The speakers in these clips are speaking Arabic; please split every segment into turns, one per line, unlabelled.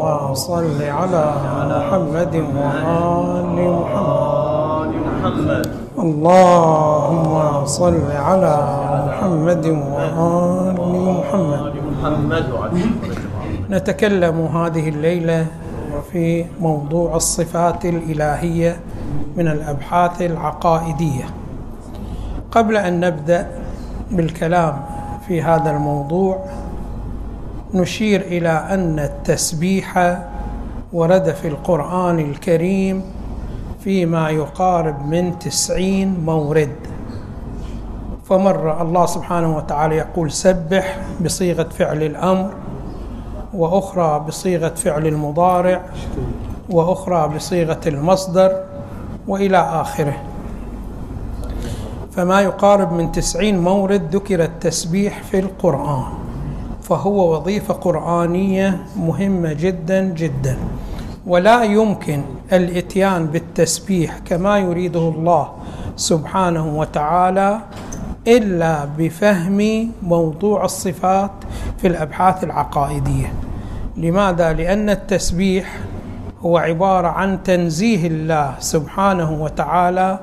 اللهم صل على محمد وآل محمد. اللهم صل على محمد وآل محمد. نتكلم هذه الليلة في موضوع الصفات الإلهية من الأبحاث العقائدية. قبل أن نبدأ بالكلام في هذا الموضوع نشير إلى أن التسبيح ورد في القرآن الكريم فيما يقارب من تسعين مورد. فمر الله سبحانه وتعالى يقول سبح بصيغة فعل الأمر وأخرى بصيغة فعل المضارع وأخرى بصيغة المصدر وإلى آخره. فما يقارب من تسعين مورد ذكر التسبيح في القرآن. فهو وظيفة قرآنية مهمة جدا جدا. ولا يمكن الإتيان بالتسبيح كما يريده الله سبحانه وتعالى إلا بفهم موضوع الصفات في الأبحاث العقائدية. لماذا؟ لأن التسبيح هو عبارة عن تنزيه الله سبحانه وتعالى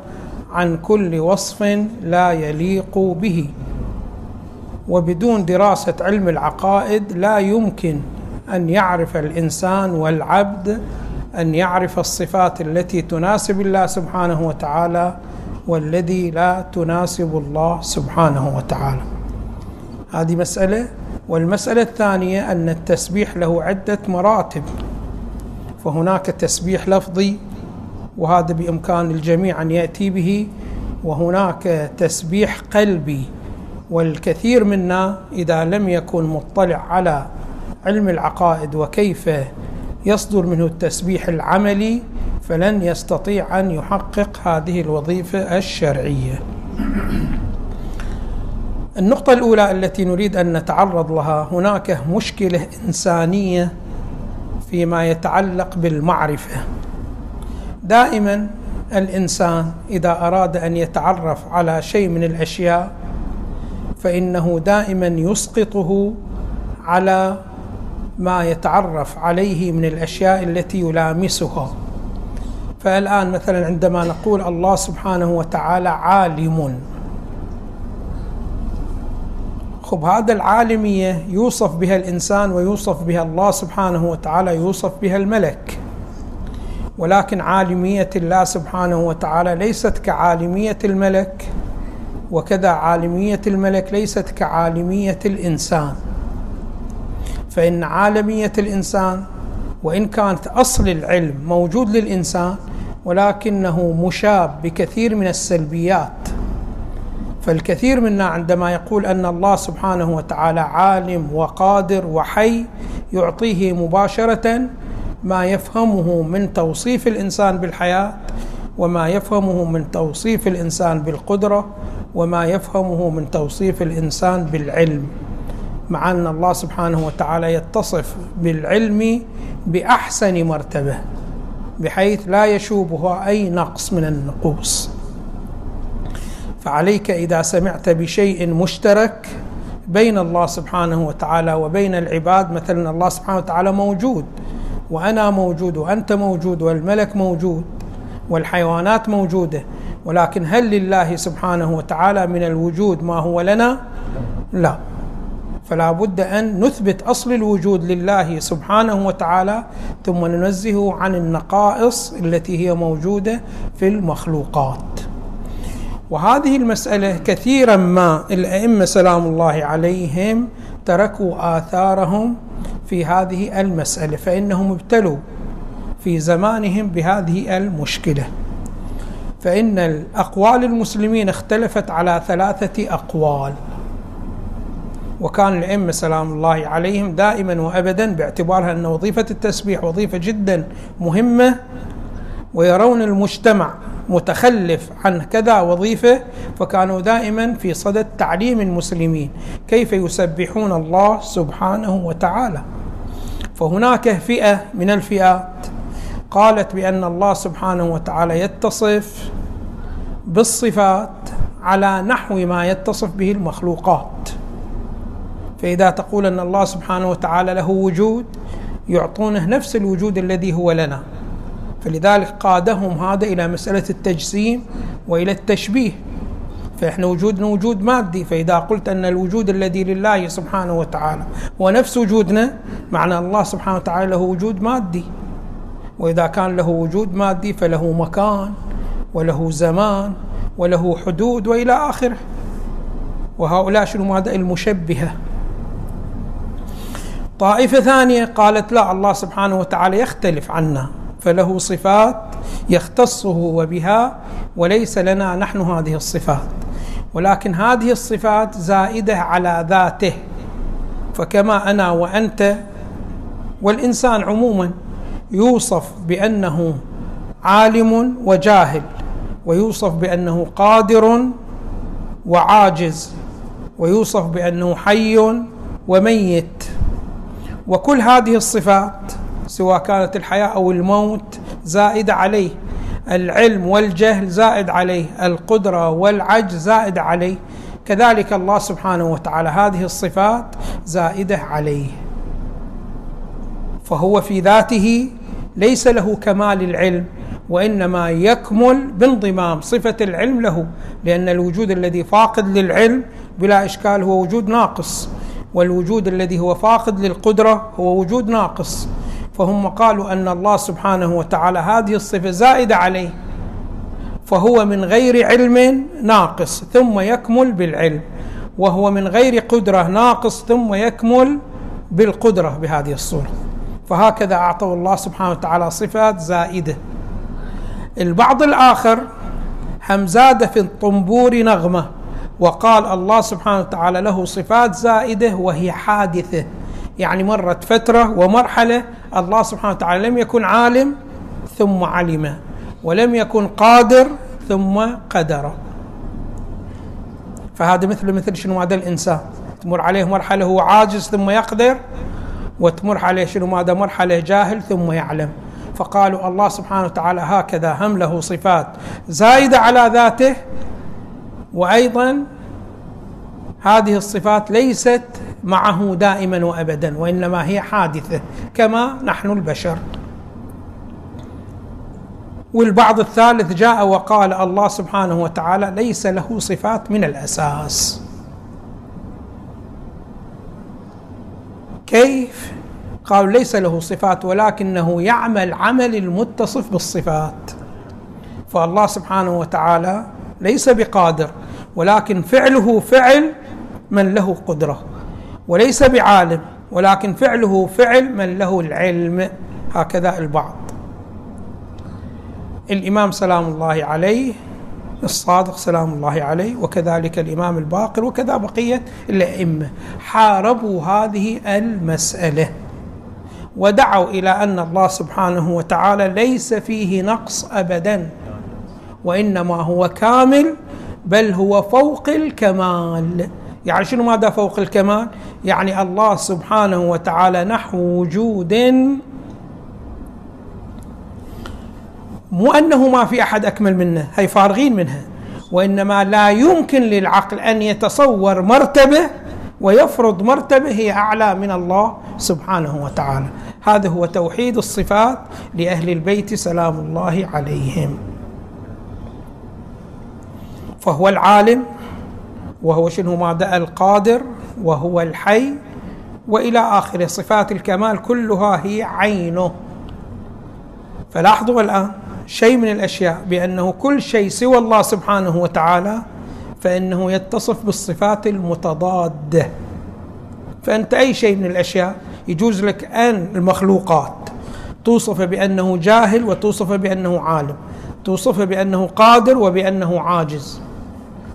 عن كل وصف لا يليق به. وبدون دراسة علم العقائد لا يمكن أن يعرف الإنسان والعبد أن يعرف الصفات التي تناسب الله سبحانه وتعالى والذي لا تناسب الله سبحانه وتعالى. هذه مسألة. والمسألة الثانية أن التسبيح له عدة مراتب. فهناك تسبيح لفظي وهذا بإمكان الجميع أن يأتي به وهناك تسبيح قلبي. والكثير منا إذا لم يكن مطلع على علم العقائد وكيف يصدر منه التسبيح العملي فلن يستطيع أن يحقق هذه الوظيفة الشرعية. النقطة الأولى التي نريد أن نتعرض لها هناك مشكلة إنسانية فيما يتعلق بالمعرفة. دائما الإنسان إذا أراد أن يتعرف على شيء من الأشياء فإنه دائما يسقطه على ما يتعرف عليه من الأشياء التي يلامسها. فالآن مثلا عندما نقول الله سبحانه وتعالى عالم. خب هذا العالمية يوصف بها الإنسان ويوصف بها الله سبحانه وتعالى يوصف بها الملك. ولكن عالمية الله سبحانه وتعالى ليست كعالمية الملك. وكذا عالمية الملك ليست كعالمية الإنسان. فإن عالمية الإنسان وإن كانت أصل العلم موجود للإنسان ولكنه مشاب بكثير من السلبيات. فالكثير منا عندما يقول أن الله سبحانه وتعالى عالم وقادر وحي يعطيه مباشرة ما يفهمه من توصيف الإنسان بالحياة وما يفهمه من توصيف الإنسان بالقدرة وما يفهمه من توصيف الإنسان بالعلم مع أن الله سبحانه وتعالى يتصف بالعلم بأحسن مرتبة بحيث لا يشوبها أي نقص من النقوص. فعليك إذا سمعت بشيء مشترك بين الله سبحانه وتعالى وبين العباد مثلا الله سبحانه وتعالى موجود وأنا موجود وأنت موجود والملك موجود والحيوانات موجودة ولكن هل لله سبحانه وتعالى من الوجود ما هو لنا؟ لا. فلا بد أن نثبت أصل الوجود لله سبحانه وتعالى ثم ننزهه عن النقائص التي هي موجودة في المخلوقات. وهذه المسألة كثيرا ما الأئمة سلام الله عليهم تركوا آثارهم في هذه المسألة فإنهم ابتلوا في زمانهم بهذه المشكلة. فإن الأقوال المسلمين اختلفت على ثلاثة أقوال. وكان الأئمة سلام الله عليهم دائما وأبدا باعتبارها أن وظيفة التسبيح وظيفة جدا مهمة ويرون المجتمع متخلف عن كذا وظيفة فكانوا دائما في صدد تعليم المسلمين كيف يسبحون الله سبحانه وتعالى. فهناك فئة من الفئات قالت بأن الله سبحانه وتعالى يتصف بالصفات على نحو ما يتصف به المخلوقات. فإذا تقول أن الله سبحانه وتعالى له وجود يعطونه نفس الوجود الذي هو لنا. فلذلك قادهم هذا إلى مسألة التجسيم وإلى التشبيه. فإحنا وجودنا وجود مادي فإذا قلت أن الوجود الذي لله سبحانه وتعالى هو نفس وجودنا معنى الله سبحانه وتعالى له وجود مادي. وإذا كان له وجود مادي فله مكان وله زمان وله حدود وإلى آخره. وهؤلاء شنو ماذا؟ المشبهة. طائفة ثانية قالت لا الله سبحانه وتعالى يختلف عنا فله صفات يختصه وبها وليس لنا نحن هذه الصفات. ولكن هذه الصفات زائدة على ذاته فكما أنا وأنت والإنسان عموما يوصف بأنه عالم وجاهل ويوصف بأنه قادر وعاجز ويوصف بأنه حي وميت. وكل هذه الصفات سواء كانت الحياة أو الموت زائده عليه العلم والجهل زائد عليه القدرة والعجز زائد عليه. كذلك الله سبحانه وتعالى هذه الصفات زائدة عليه. فهو في ذاته ليس له كمال العلم وإنما يكمل بانضمام صفة العلم له لأن الوجود الذي فاقد للعلم بلا إشكال هو وجود ناقص والوجود الذي هو فاقد للقدرة هو وجود ناقص. فهم قالوا أن الله سبحانه وتعالى هذه الصفة زائدة عليه فهو من غير علم ناقص ثم يكمل بالعلم وهو من غير قدرة ناقص ثم يكمل بالقدرة بهذه الصورة. فهكذا أعطوا الله سبحانه وتعالى صفات زائدة. البعض الآخر هم زاد في الطنبور نغمة وقال الله سبحانه وتعالى له صفات زائدة وهي حادثة. يعني مرت فترة ومرحلة الله سبحانه وتعالى لم يكن عالم ثم علم ولم يكن قادر ثم قدر. فهذا مثل مثل شنو؟ هذا الإنسان تمر عليه مرحلة هو عاجز ثم يقدر وتمر عليه شنو؟ ماذا مرحله جاهل ثم يعلم. فقالوا الله سبحانه وتعالى هكذا هم له صفات. زايده على ذاته وأيضا هذه الصفات ليست معه دائما وابدا وإنما هي حادثة كما نحن البشر. والبعض الثالث جاء وقال الله سبحانه وتعالى ليس له صفات من الأساس. كيف؟ قالوا ليس له صفات ولكنه يعمل عمل المتصف بالصفات. فالله سبحانه وتعالى ليس بقادر ولكن فعله فعل من له قدرة. وليس بعالم ولكن فعله فعل من له العلم. هكذا البعض. الإمام سلام الله عليه الصادق سلام الله عليه وكذلك الإمام الباقر وكذا بقية الأئمة. حاربوا هذه المسألة ودعوا إلى أن الله سبحانه وتعالى ليس فيه نقص ابدا. وإنما هو كامل بل هو فوق الكمال. يعني شنو ماذا فوق الكمال؟ يعني الله سبحانه وتعالى نحو وجود مو أنه ما في أحد أكمل منه هي فارغين منها. وإنما لا يمكن للعقل أن يتصور مرتبة ويفرض مرتبة هي أعلى من الله سبحانه وتعالى. هذا هو توحيد الصفات لأهل البيت سلام الله عليهم. فهو العالم وهو شنو؟ ماذا القادر وهو الحي وإلى اخره صفات الكمال كلها هي عينه. فلاحظوا الآن شيء من الأشياء بأنه كل شيء سوى الله سبحانه وتعالى فإنه يتصف بالصفات المتضادة. فأنت أي شيء من الأشياء يجوز لك أن المخلوقات توصف بأنه جاهل وتوصف بأنه عالم توصف بأنه قادر وبأنه عاجز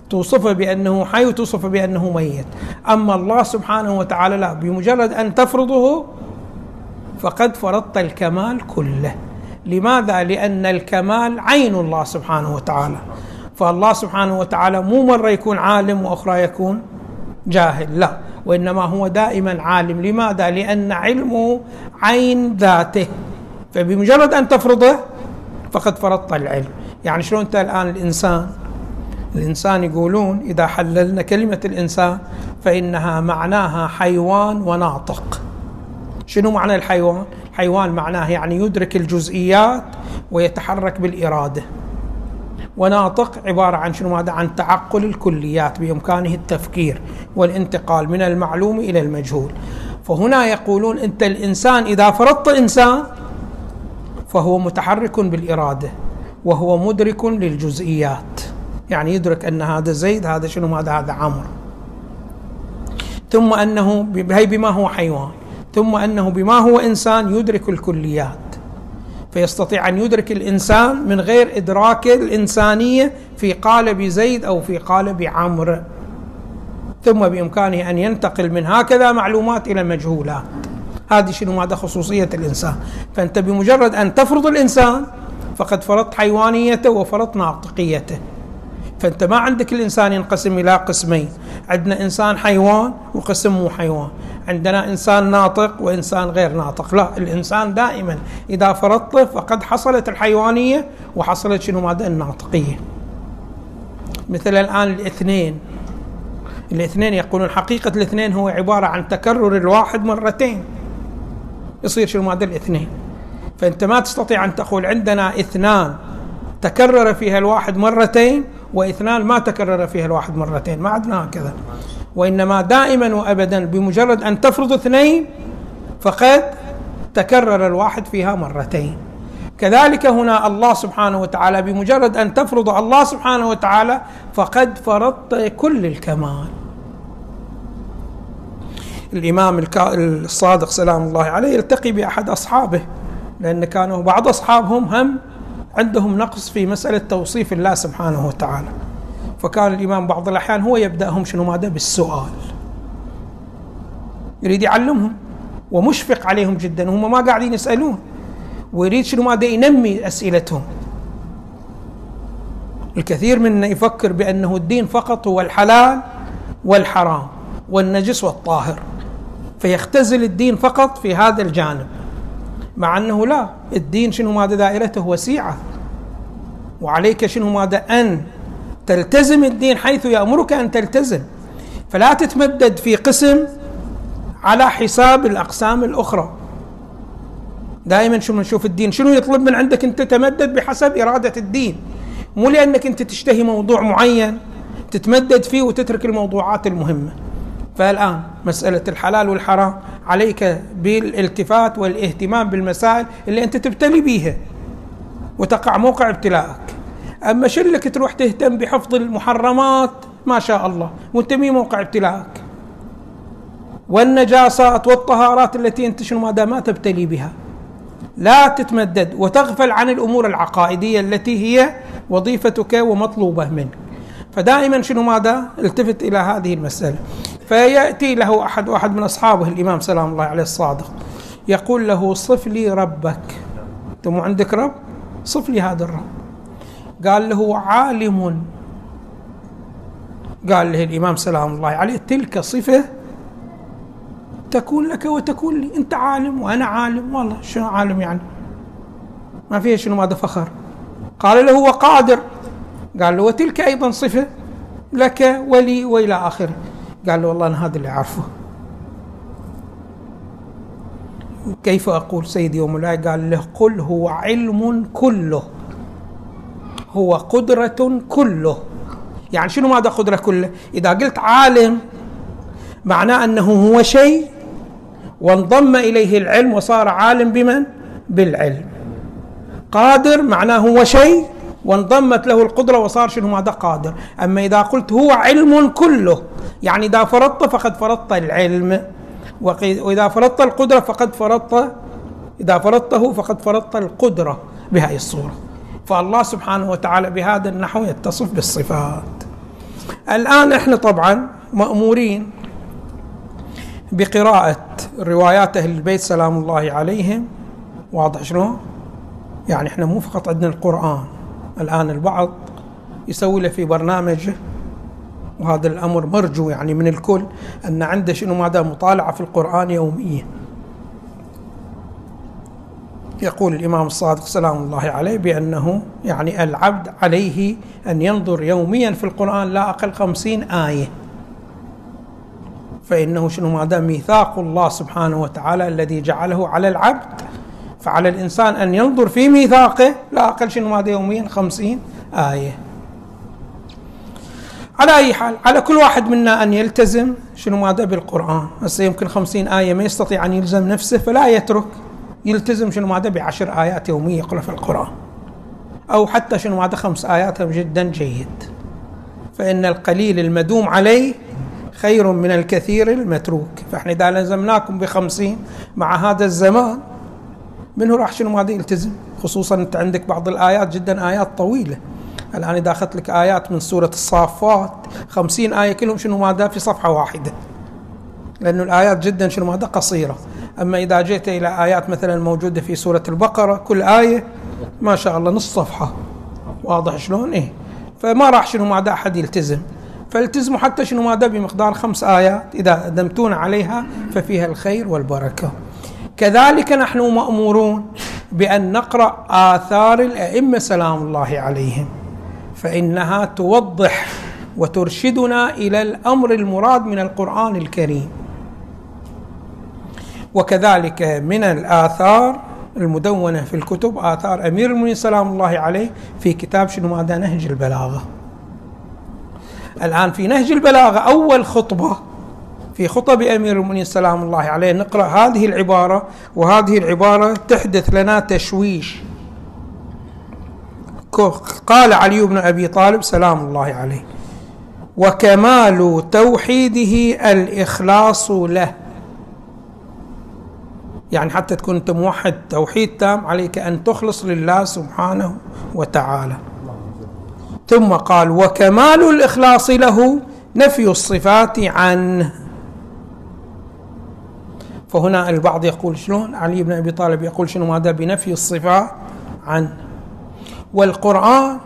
توصفه بأنه حي وتوصفه بأنه ميت. أما الله سبحانه وتعالى لا بمجرد أن تفرضه فقد فرضت الكمال كله. لماذا؟ لأن الكمال عين الله سبحانه وتعالى. فالله سبحانه وتعالى مو مرة يكون عالم وأخرى يكون جاهل لا. وإنما هو دائما عالم. لماذا؟ لأن علمه عين ذاته. فبمجرد أن تفرضه فقد فرضت العلم. يعني شلون أنت الآن الإنسان؟ الإنسان يقولون إذا حللنا كلمة الإنسان فإنها معناها حيوان وناطق. شنو معنى الحيوان؟ الحيوان معناه يعني يدرك الجزئيات ويتحرك بالإرادة. وناطق عبارة عن شنو؟ ماذا عن تعقل الكليات بإمكانه التفكير والانتقال من المعلوم إلى المجهول. فهنا يقولون أنت الإنسان إذا فرضت إنسان فهو متحرك بالإرادة وهو مدرك للجزئيات. يعني يدرك أن هذا زيد هذا شنو؟ هذا هذا عمرو. ثم أنه هي بما هو حيوان. ثم أنه بما هو إنسان يدرك الكليات. فيستطيع أن يدرك الإنسان من غير إدراك الإنسانية في قالب زيد أو في قالب عمرو. ثم بإمكانه أن ينتقل من هكذا معلومات إلى مجهولات. هذه شنو ماذا خصوصية الإنسان؟ فأنت بمجرد أن تفرض الإنسان فقد فرضت حيوانيته وفرضت ناطقيته. فأنت ما عندك الإنسان ينقسم إلى قسمين. عندنا إنسان حيوان وقسم مو حيوان. عندنا إنسان ناطق وإنسان غير ناطق. لا الإنسان دائما إذا فرضته فقد حصلت الحيوانية وحصلت شنو ماذا؟ الناطقية. مثل الآن الاثنين. الاثنين يقولون حقيقة الاثنين هو عبارة عن تكرر الواحد مرتين. يصير شنو ماذا؟ الاثنين. فأنت ما تستطيع أن تقول عندنا اثنان تكرر فيها الواحد مرتين وإثنان ما تكرر فيها الواحد مرتين. ما عندنا هكذا. وإنما دائما وأبدا بمجرد أن تفرض اثنين فقد تكرر الواحد فيها مرتين. كذلك هنا الله سبحانه وتعالى بمجرد أن تفرض الله سبحانه وتعالى فقد فرضت كل الكمال. الإمام الصادق سلام الله عليه يلتقي بأحد أصحابه لأن كانوا بعض أصحابهم هم عندهم نقص في مسألة توصيف الله سبحانه وتعالى. فكان الإمام بعض الأحيان هو يبدأهم شنو ماذا؟ بالسؤال. يريد يعلمهم ومشفق عليهم جدا وهم ما قاعدين يسألون. ويريد شنو ماذا؟ ينمي أسئلتهم. الكثير منا يفكر بأنه الدين فقط هو الحلال والحرام والنجس والطاهر فيختزل الدين فقط في هذا الجانب مع أنه لا الدين شنو ماذا؟ دائرته وسيعة. وعليك شنو ماذا؟ أن تلتزم الدين حيث يأمرك أن تلتزم. فلا تتمدد في قسم على حساب الأقسام الأخرى. دائما شو نشوف الدين شنو يطلب من عندك أنت تتمدد بحسب إرادة الدين؟ مو لأنك أنت تشتهي موضوع معين تتمدد فيه وتترك الموضوعات المهمة. فالآن مسألة الحلال والحرام عليك بالالتفات والاهتمام بالمسائل اللي أنت تبتلي بيها وتقع موقع ابتلاءك. أما شلك تروح تهتم بحفظ المحرمات ما شاء الله. وأنت مي موقع ابتلاءك. والنجاسات والطهارات التي أنت شنو ماذا ما تبتلي بها. لا تتمدد وتغفل عن الأمور العقائدية التي هي وظيفتك ومطلوبة منك. فدائما شنو ماذا؟ التفت إلى هذه المسألة. فيأتي له أحد واحد من أصحابه الإمام سلام الله عليه الصادق. يقول له صف لي ربك. أنت مو عندك رب؟ صف لي هذا الرب. قال له عالم. قال له الإمام سلام الله عليه تلك صفة تكون لك وتكون لي. أنت عالم وأنا عالم. والله شنو عالم يعني؟ ما فيها شنو ماذا فخر. قال له هو قادر. قال له وتلك أيضا صفة لك ولي وإلى آخره. قال له والله أنا هذا اللي أعرفه. كيف أقول سيدي ومولاي قال له قل هو علم كله. هو قدرة كله. يعني شنو ماذا قدرة كله؟ إذا قلت عالم معناه أنه هو شيء وانضم إليه العلم وصار عالم بمن؟ بالعلم. قادر معناه هو شيء وانضمت له القدرة وصار شنو ماذا؟ قادر. أما إذا قلت هو علم كله يعني إذا فرضت فقد فرضت العلم. وإذا فرضت القدرة فقد فرضت إذا فرضته فقد فرضت القدرة بهذه الصورة. فالله سبحانه وتعالى بهذا النحو يتصف بالصفات. الآن إحنا طبعا مأمورين بقراءة روايات أهل البيت سلام الله عليهم. واضح شلون؟ يعني إحنا مو فقط عندنا القرآن الآن البعض يسوي له في برنامجه وهذا الأمر مرجو يعني من الكل أن عنده شنو ماذا مطالعة في القرآن يوميا. يقول الإمام الصادق سلام الله عليه بأنه يعني العبد عليه أن ينظر يوميا في القرآن لا أقل خمسين آية. فإنه شنو ماذا ميثاق الله سبحانه وتعالى الذي جعله على العبد فعلى الإنسان أن ينظر في ميثاقه لا أقل شنو ماذا يوميا خمسين آية. على أي حال على كل واحد منا أن يلتزم شنو ماذا بالقرآن. هسه يمكن خمسين آية ما يستطيع أن يلزم نفسه فلا يترك. يلتزم شنو ماذا بعشر آيات يومية يقرأ في القرآن. أو حتى شنو ماذا خمس آيات جدا جيد. فإن القليل المدوم عليه خير من الكثير المتروك. فإحنا إذا لزمناكم بخمسين مع هذا الزمان منه راح شنو ماذا يلتزم؟ خصوصا أنت عندك بعض الآيات جدا آيات طويلة. الآن إذا أخذت لك آيات من سورة الصافات خمسين آية كلهم شنو ماذا في صفحة واحدة. لأن الآيات جدا شنو ماذا قصيرة. أما إذا جئت إلى آيات مثلا موجودة في سورة البقرة كل آية ما شاء الله نص صفحة. واضح شلون؟ إيه. فما راح شنو ماذا أحد يلتزم. فالتزموا حتى شنو ماذا بمقدار خمس آيات. إذا دمتون عليها ففيها الخير والبركة. كذلك نحن مأمورون بأن نقرأ آثار الأئمة سلام الله عليهم. فإنها توضح وترشدنا إلى الأمر المراد من القرآن الكريم. وكذلك من الآثار المدونة في الكتب آثار أمير المؤمنين سلام الله عليه في كتاب شنو ماذا؟ نهج البلاغة. الآن في نهج البلاغة أول خطبة في خطب أمير المؤمنين سلام الله عليه نقرأ هذه العبارة وهذه العبارة تحدث لنا تشويش. قال علي بن أبي طالب سلام الله عليه وكمال توحيده الإخلاص له. يعني حتى تكون أنت موحد توحيد تام عليك أن تخلص لله سبحانه وتعالى. ثم قال وكمال الإخلاص له نفي الصفات عنه. فهنا البعض يقول شلون؟ علي بن أبي طالب يقول شنو ماذا؟ بنفي الصفات عنه. والقرآن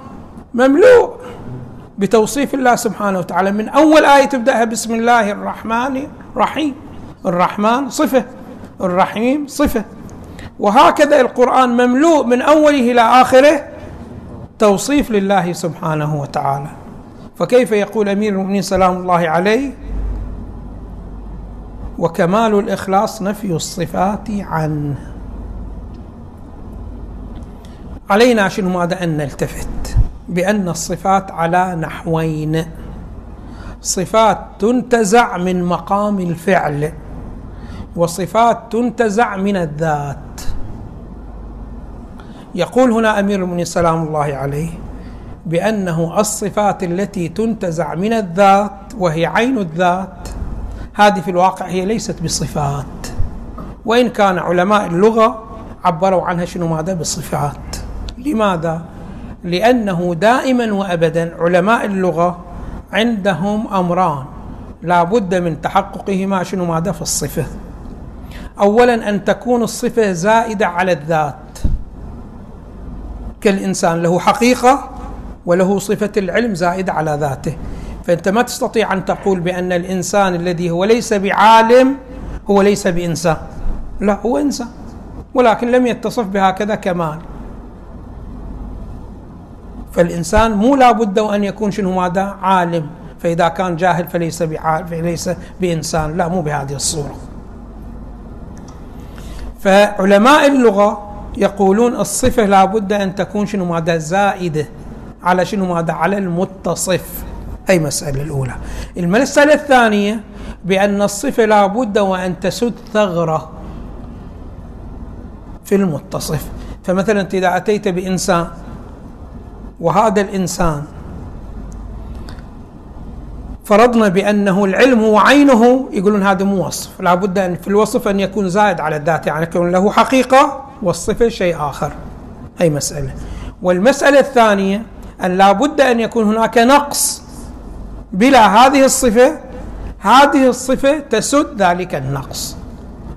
مملوء بتوصيف الله سبحانه وتعالى. من أول آية تبدأها بسم الله الرحمن الرحيم. الرحمن صفة. الرحيم صفة. وهكذا القرآن مملوء من أوله إلى آخره توصيف لله سبحانه وتعالى. فكيف يقول أمير المؤمنين سلام الله عليه؟ وكمال الإخلاص نفي الصفات عنه. علينا شنو ماذا أن نلتفت؟ بأن الصفات على نحوين. صفات تنتزع من مقام الفعل. وصفات تنتزع من الذات. يقول هنا أمير المؤمنين سلام الله عليه بأنه الصفات التي تنتزع من الذات وهي عين الذات هذه في الواقع هي ليست بصفات. وإن كان علماء اللغة عبروا عنها شنو ماذا؟ بالصفات لماذا؟ لأنه دائما وابدا علماء اللغة عندهم أمران. لا بد من تحققهما شنو ماذا؟ في الصفة. اولا أن تكون الصفة زائدة على الذات. كالانسان له حقيقة وله صفة العلم زائدة على ذاته. فأنت ما تستطيع أن تقول بأن الإنسان الذي هو ليس بعالم هو ليس بإنسان. لا هو إنسان ولكن لم يتصف بهكذا كمال فالإنسان مو لابد أن يكون شنو ماذا؟ عالم. فإذا كان جاهل فليس بعالم فليس بإنسان. لا مو بهذه الصورة. فعلماء اللغة يقولون الصفة لابد أن تكون شنو ماذا زائدة على شنو ماذا على المتصف. أي مسألة الأولى. المسألة الثانية بأن الصفة لابد وأن تسد ثغرة في المتصف. فمثلا أنت إذا أتيت بإنسان وهذا الإنسان فرضنا بأنه العلم هو عينه يقولون هذا مو وصف. لابد أن في الوصف أن يكون زائد على الذات يعني يكون له حقيقة والصفة شيء آخر. أي مسألة؟ والمسألة الثانية أن لابد أن يكون هناك نقص بلا هذه الصفة هذه الصفة تسد ذلك النقص.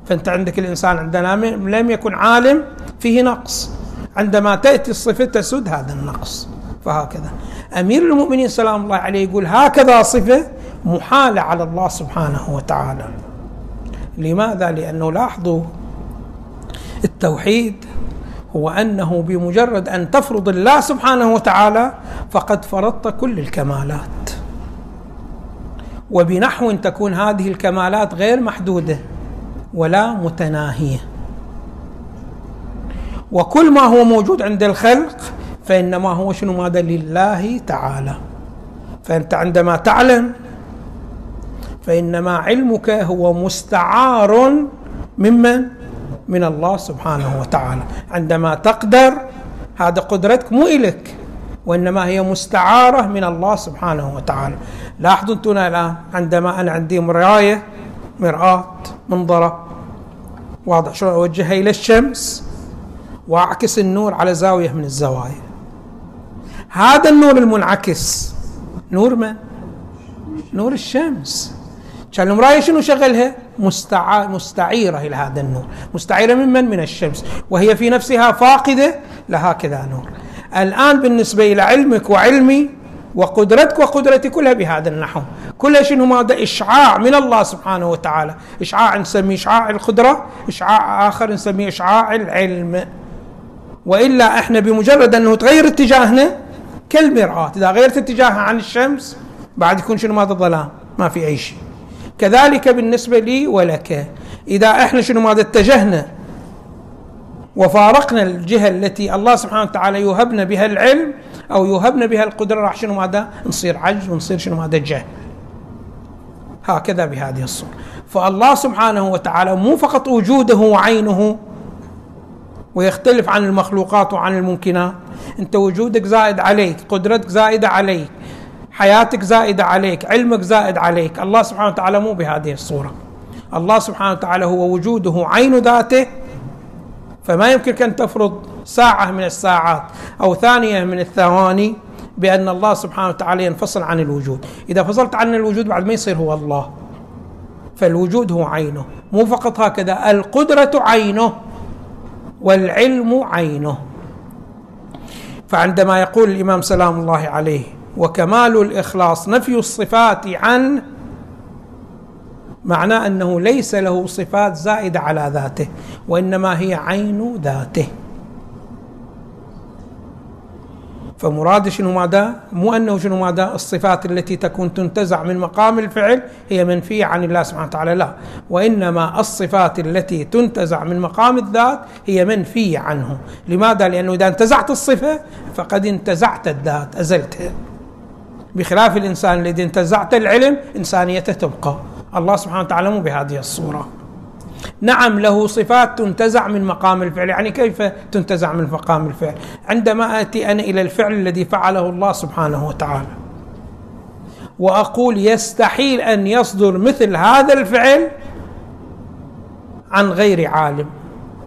فأنت عندك الإنسان عندنا لم يكن عالم فيه نقص. عندما تأتي الصفة تسد هذا النقص. فهكذا. أمير المؤمنين سلام الله عليه يقول هكذا صفة محالة على الله سبحانه وتعالى. لماذا؟ لأنه لاحظوا التوحيد هو أنه بمجرد أن تفرض الله سبحانه وتعالى فقد فرضت كل الكمالات. وبنحو تكون هذه الكمالات غير محدودة ولا متناهية. وكل ما هو موجود عند الخلق فإنما هو شنو؟ ماذا لله تعالى. فأنت عندما تعلم فإنما علمك هو مستعار ممن؟ من الله سبحانه وتعالى. عندما تقدر هذا قدرتك مو إلك وإنما هي مستعارة من الله سبحانه وتعالى. لاحظوا أنتم الآن عندما أنا عندي مراية مرآة منظرة واضح شلون؟ أوجهها إلى الشمس وأعكس النور على زاوية من الزوايا. هذا النور المنعكس. نور من؟ نور الشمس. كان المراية شنو شغلها؟ مستع... مستعيرة إلى هذا النور. مستعيرة من من؟ من الشمس. وهي في نفسها فاقدة لهكذا نور. الآن بالنسبة إلى علمك وعلمي وقدرتك وقدرتي كلها بهذا النحو. كلها شنو ماذا؟ إشعاع من الله سبحانه وتعالى. إشعاع نسميه إشعاع القدرة إشعاع آخر نسميه إشعاع العلم. وإلا إحنا بمجرد أنه تغير اتجاهنا كالمرآة إذا غيرت اتجاهها عن الشمس بعد يكون شنو؟ ماذا ظلام ما في أي شيء. كذلك بالنسبة لي ولك. إذا إحنا شنو؟ ماذا اتجهنا وفارقنا الجهة التي الله سبحانه وتعالى يوهبنا بها العلم أو يوهبنا بها القدرة راح شنو؟ ماذا؟ نصير عجز ونصير شنو؟ ماذا؟ جهل. هكذا بهذه الصورة. فالله سبحانه وتعالى مو فقط وجوده وعينه ويختلف عن المخلوقات وعن الممكنات. انت وجودك زائد عليك قدرتك زائدة عليك حياتك زائدة عليك علمك زائد عليك. الله سبحانه وتعالى مو بهذه الصورة. الله سبحانه وتعالى هو وجوده عين ذاته فما يمكنك أن تفرض ساعة من الساعات أو ثانية من الثواني بأن الله سبحانه وتعالى ينفصل عن الوجود. إذا فصلت عن الوجود بعد ما يصير هو الله. فالوجود هو عينه مو فقط هكذا القدرة عينه والعلم عينه. فعندما يقول الإمام سلام الله عليه وكمال الإخلاص نفي الصفات عنه معناه أنه ليس له صفات زائدة على ذاته وإنما هي عين ذاته. فمراد شنو ماذا؟ مو أنه شنو ماذا؟ الصفات التي تكون تنتزع من مقام الفعل هي منفية عن الله سبحانه وتعالى لا، وإنما الصفات التي تنتزع من مقام الذات هي منفية عنه، لماذا؟ لأنه إذا انتزعت الصفة فقد انتزعت الذات، أزلتها. بخلاف الإنسان الذي انتزعت العلم إنسانيته تبقى، الله سبحانه وتعالى مو بهذه الصورة. نعم له صفات تنتزع من مقام الفعل. يعني كيف تنتزع من مقام الفعل؟ عندما آتي أنا إلى الفعل الذي فعله الله سبحانه وتعالى وأقول يستحيل أن يصدر مثل هذا الفعل عن غير عالم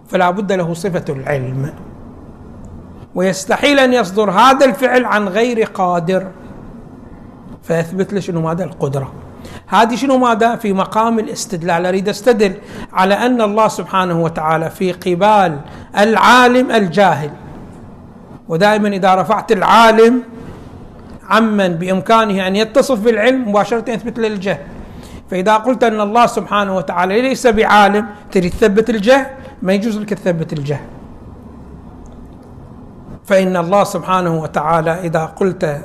فلا بد له صفة العلم. ويستحيل أن يصدر هذا الفعل عن غير قادر فيثبت له شنو؟ ماذا؟ القدرة. هذه شنو ماذا؟ في مقام الاستدلال. أريد أستدل على أن الله سبحانه وتعالى في قبال العالم الجاهل. ودائما إذا رفعت العالم عمن بإمكانه أن يتصف بالعلم مباشرة يثبت له الجهل. فإذا قلت أن الله سبحانه وتعالى ليس بعالم تريد تثبت الجهل؟ ما يجوز لك تثبت الجهل. فإن الله سبحانه وتعالى إذا قلت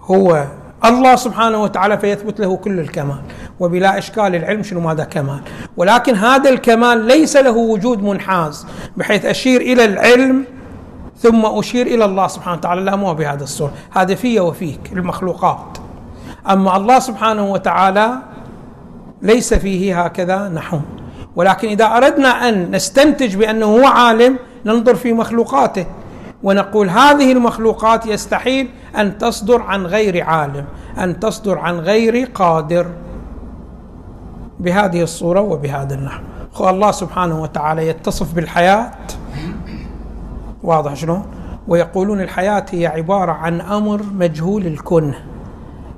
هو الله سبحانه وتعالى فيثبت له كل الكمال وبلا إشكال العلم شنو ماذا كمال؟ ولكن هذا الكمال ليس له وجود منحاز بحيث أشير إلى العلم ثم أشير إلى الله سبحانه وتعالى لا مو بهذا الصورة هذا في وفيك المخلوقات. أما الله سبحانه وتعالى ليس فيه هكذا نحو. ولكن إذا أردنا أن نستنتج بأنه هو عالم ننظر في مخلوقاته. ونقول هذه المخلوقات يستحيل أن تصدر عن غير عالم أن تصدر عن غير قادر. بهذه الصورة وبهذا النحو. الله سبحانه وتعالى يتصف بالحياة. واضح شلون؟ ويقولون الحياة هي عبارة عن أمر مجهول الكن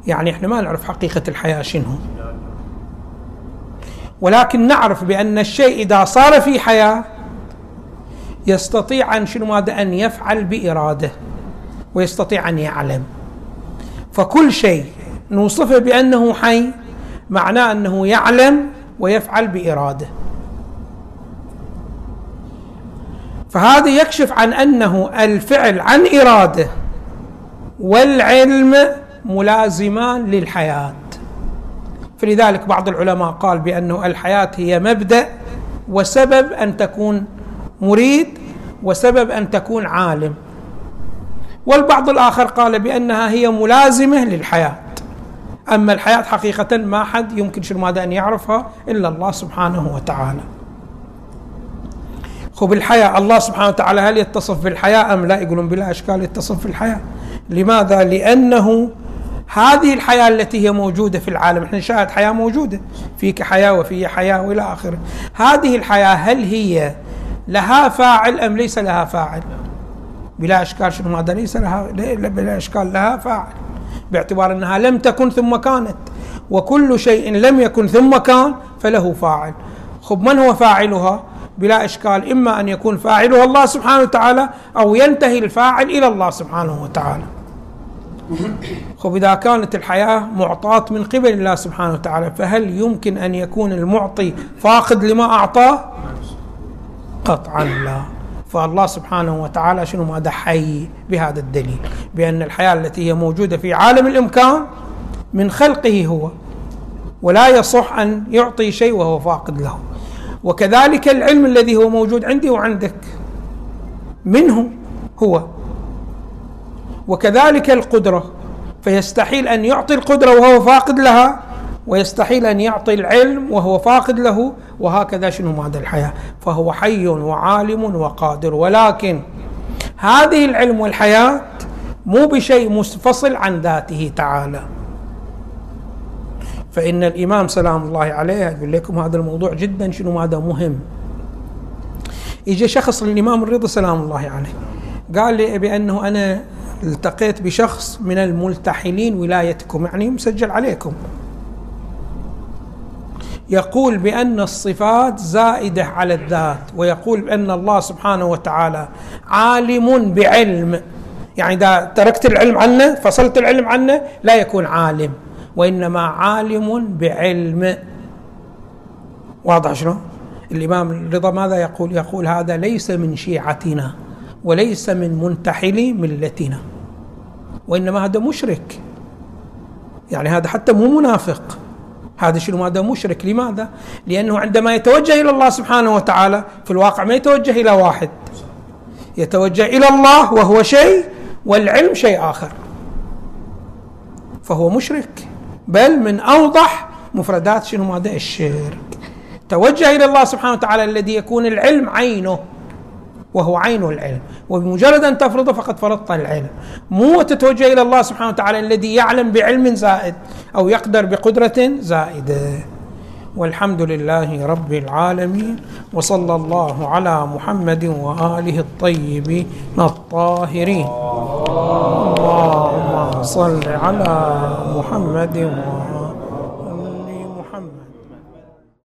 يعني إحنا ما نعرف حقيقة الحياة شنو. ولكن نعرف بأن الشيء إذا صار في حياة يستطيع أن شنو ماذا؟ أن يفعل بإراده ويستطيع أن يعلم. فكل شيء نوصفه بأنه حي معناه أنه يعلم ويفعل بإراده. فهذا يكشف عن أنه الفعل عن إراده والعلم ملازمان للحياة. فلذلك بعض العلماء قال بأنه الحياة هي مبدأ وسبب أن تكون مريد وسبب أن تكون عالم. والبعض الآخر قال بأنها هي ملازمة للحياة. أما الحياة حقيقة ما حد يمكن شنو ماذا أن يعرفها إلا الله سبحانه وتعالى. خب الحياة الله سبحانه وتعالى هل يتصف بالحياة أم لا؟ يقولون بلا أشكال يتصف بالحياة. لماذا؟ لأنه هذه الحياة التي هي موجودة في العالم إحنا نشاهد حياة موجودة. فيك حياة وفي حياة وإلى آخره. هذه الحياة هل هي لها فاعل أم ليس لها فاعل؟ بلا إشكال شنو؟ هذا ليس لها بلا إشكال لها فاعل. باعتبار أنها لم تكن ثم كانت. وكل شيء لم يكن ثم كان فله فاعل. خب من هو فاعلها؟ بلا إشكال إما أن يكون فاعلها الله سبحانه وتعالى أو ينتهي الفاعل إلى الله سبحانه وتعالى. خب إذا كانت الحياة معطاة من قبل الله سبحانه وتعالى فهل يمكن أن يكون المعطي فاقد لما أعطاه؟ قطعا لا. فالله سبحانه وتعالى شنو ماذا حي بهذا الدليل؟ بأن الحياة التي هي موجودة في عالم الإمكان من خلقه هو ولا يصح أن يعطي شيء وهو فاقد له. وكذلك العلم الذي هو موجود عندي وعندك منه هو. وكذلك القدرة فيستحيل أن يعطي القدرة وهو فاقد لها ويستحيل أن يعطي العلم وهو فاقد له وهكذا شنو ماذا الحياة؟ فهو حي وعالم وقادر. ولكن هذه العلم والحياة مو بشيء منفصل عن ذاته تعالى. فإن الإمام سلام الله عليه يقول لكم هذا الموضوع جدا شنو ماذا مهم. يجي شخص للإمام الرضا سلام الله عليه قال لي بأنه أنا التقيت بشخص من الملتحلين ولايتكم يعني مسجل عليكم. يقول بأن الصفات زائدة على الذات ويقول بأن الله سبحانه وتعالى عالم بعلم. يعني إذا تركت العلم عنه فصلت العلم عنه لا يكون عالم وإنما عالم بعلم. واضح شنو الإمام الرضا ماذا يقول؟ يقول هذا ليس من شيعتنا وليس من منتحلي ملتنا وإنما هذا مشرك. يعني هذا حتى مو منافق. هذا شنو؟ هذا مشرك. لماذا؟ لأنه عندما يتوجه إلى الله سبحانه وتعالى في الواقع ما يتوجه إلى واحد. يتوجه إلى الله وهو شيء والعلم شيء آخر. فهو مشرك. بل من أوضح مفردات شنو؟ هذا الشرك. توجه إلى الله سبحانه وتعالى الذي يكون العلم عينه. وهو عين العلم وبمجرد أن تفرضه فقد فرضت العلم مو تتوجه إلى الله سبحانه وتعالى الذي يعلم بعلم زائد أو يقدر بقدرة زائدة. والحمد لله رب العالمين. وصلى الله على محمد وآله الطيبين الطاهرين. اللهم صل على محمد وآله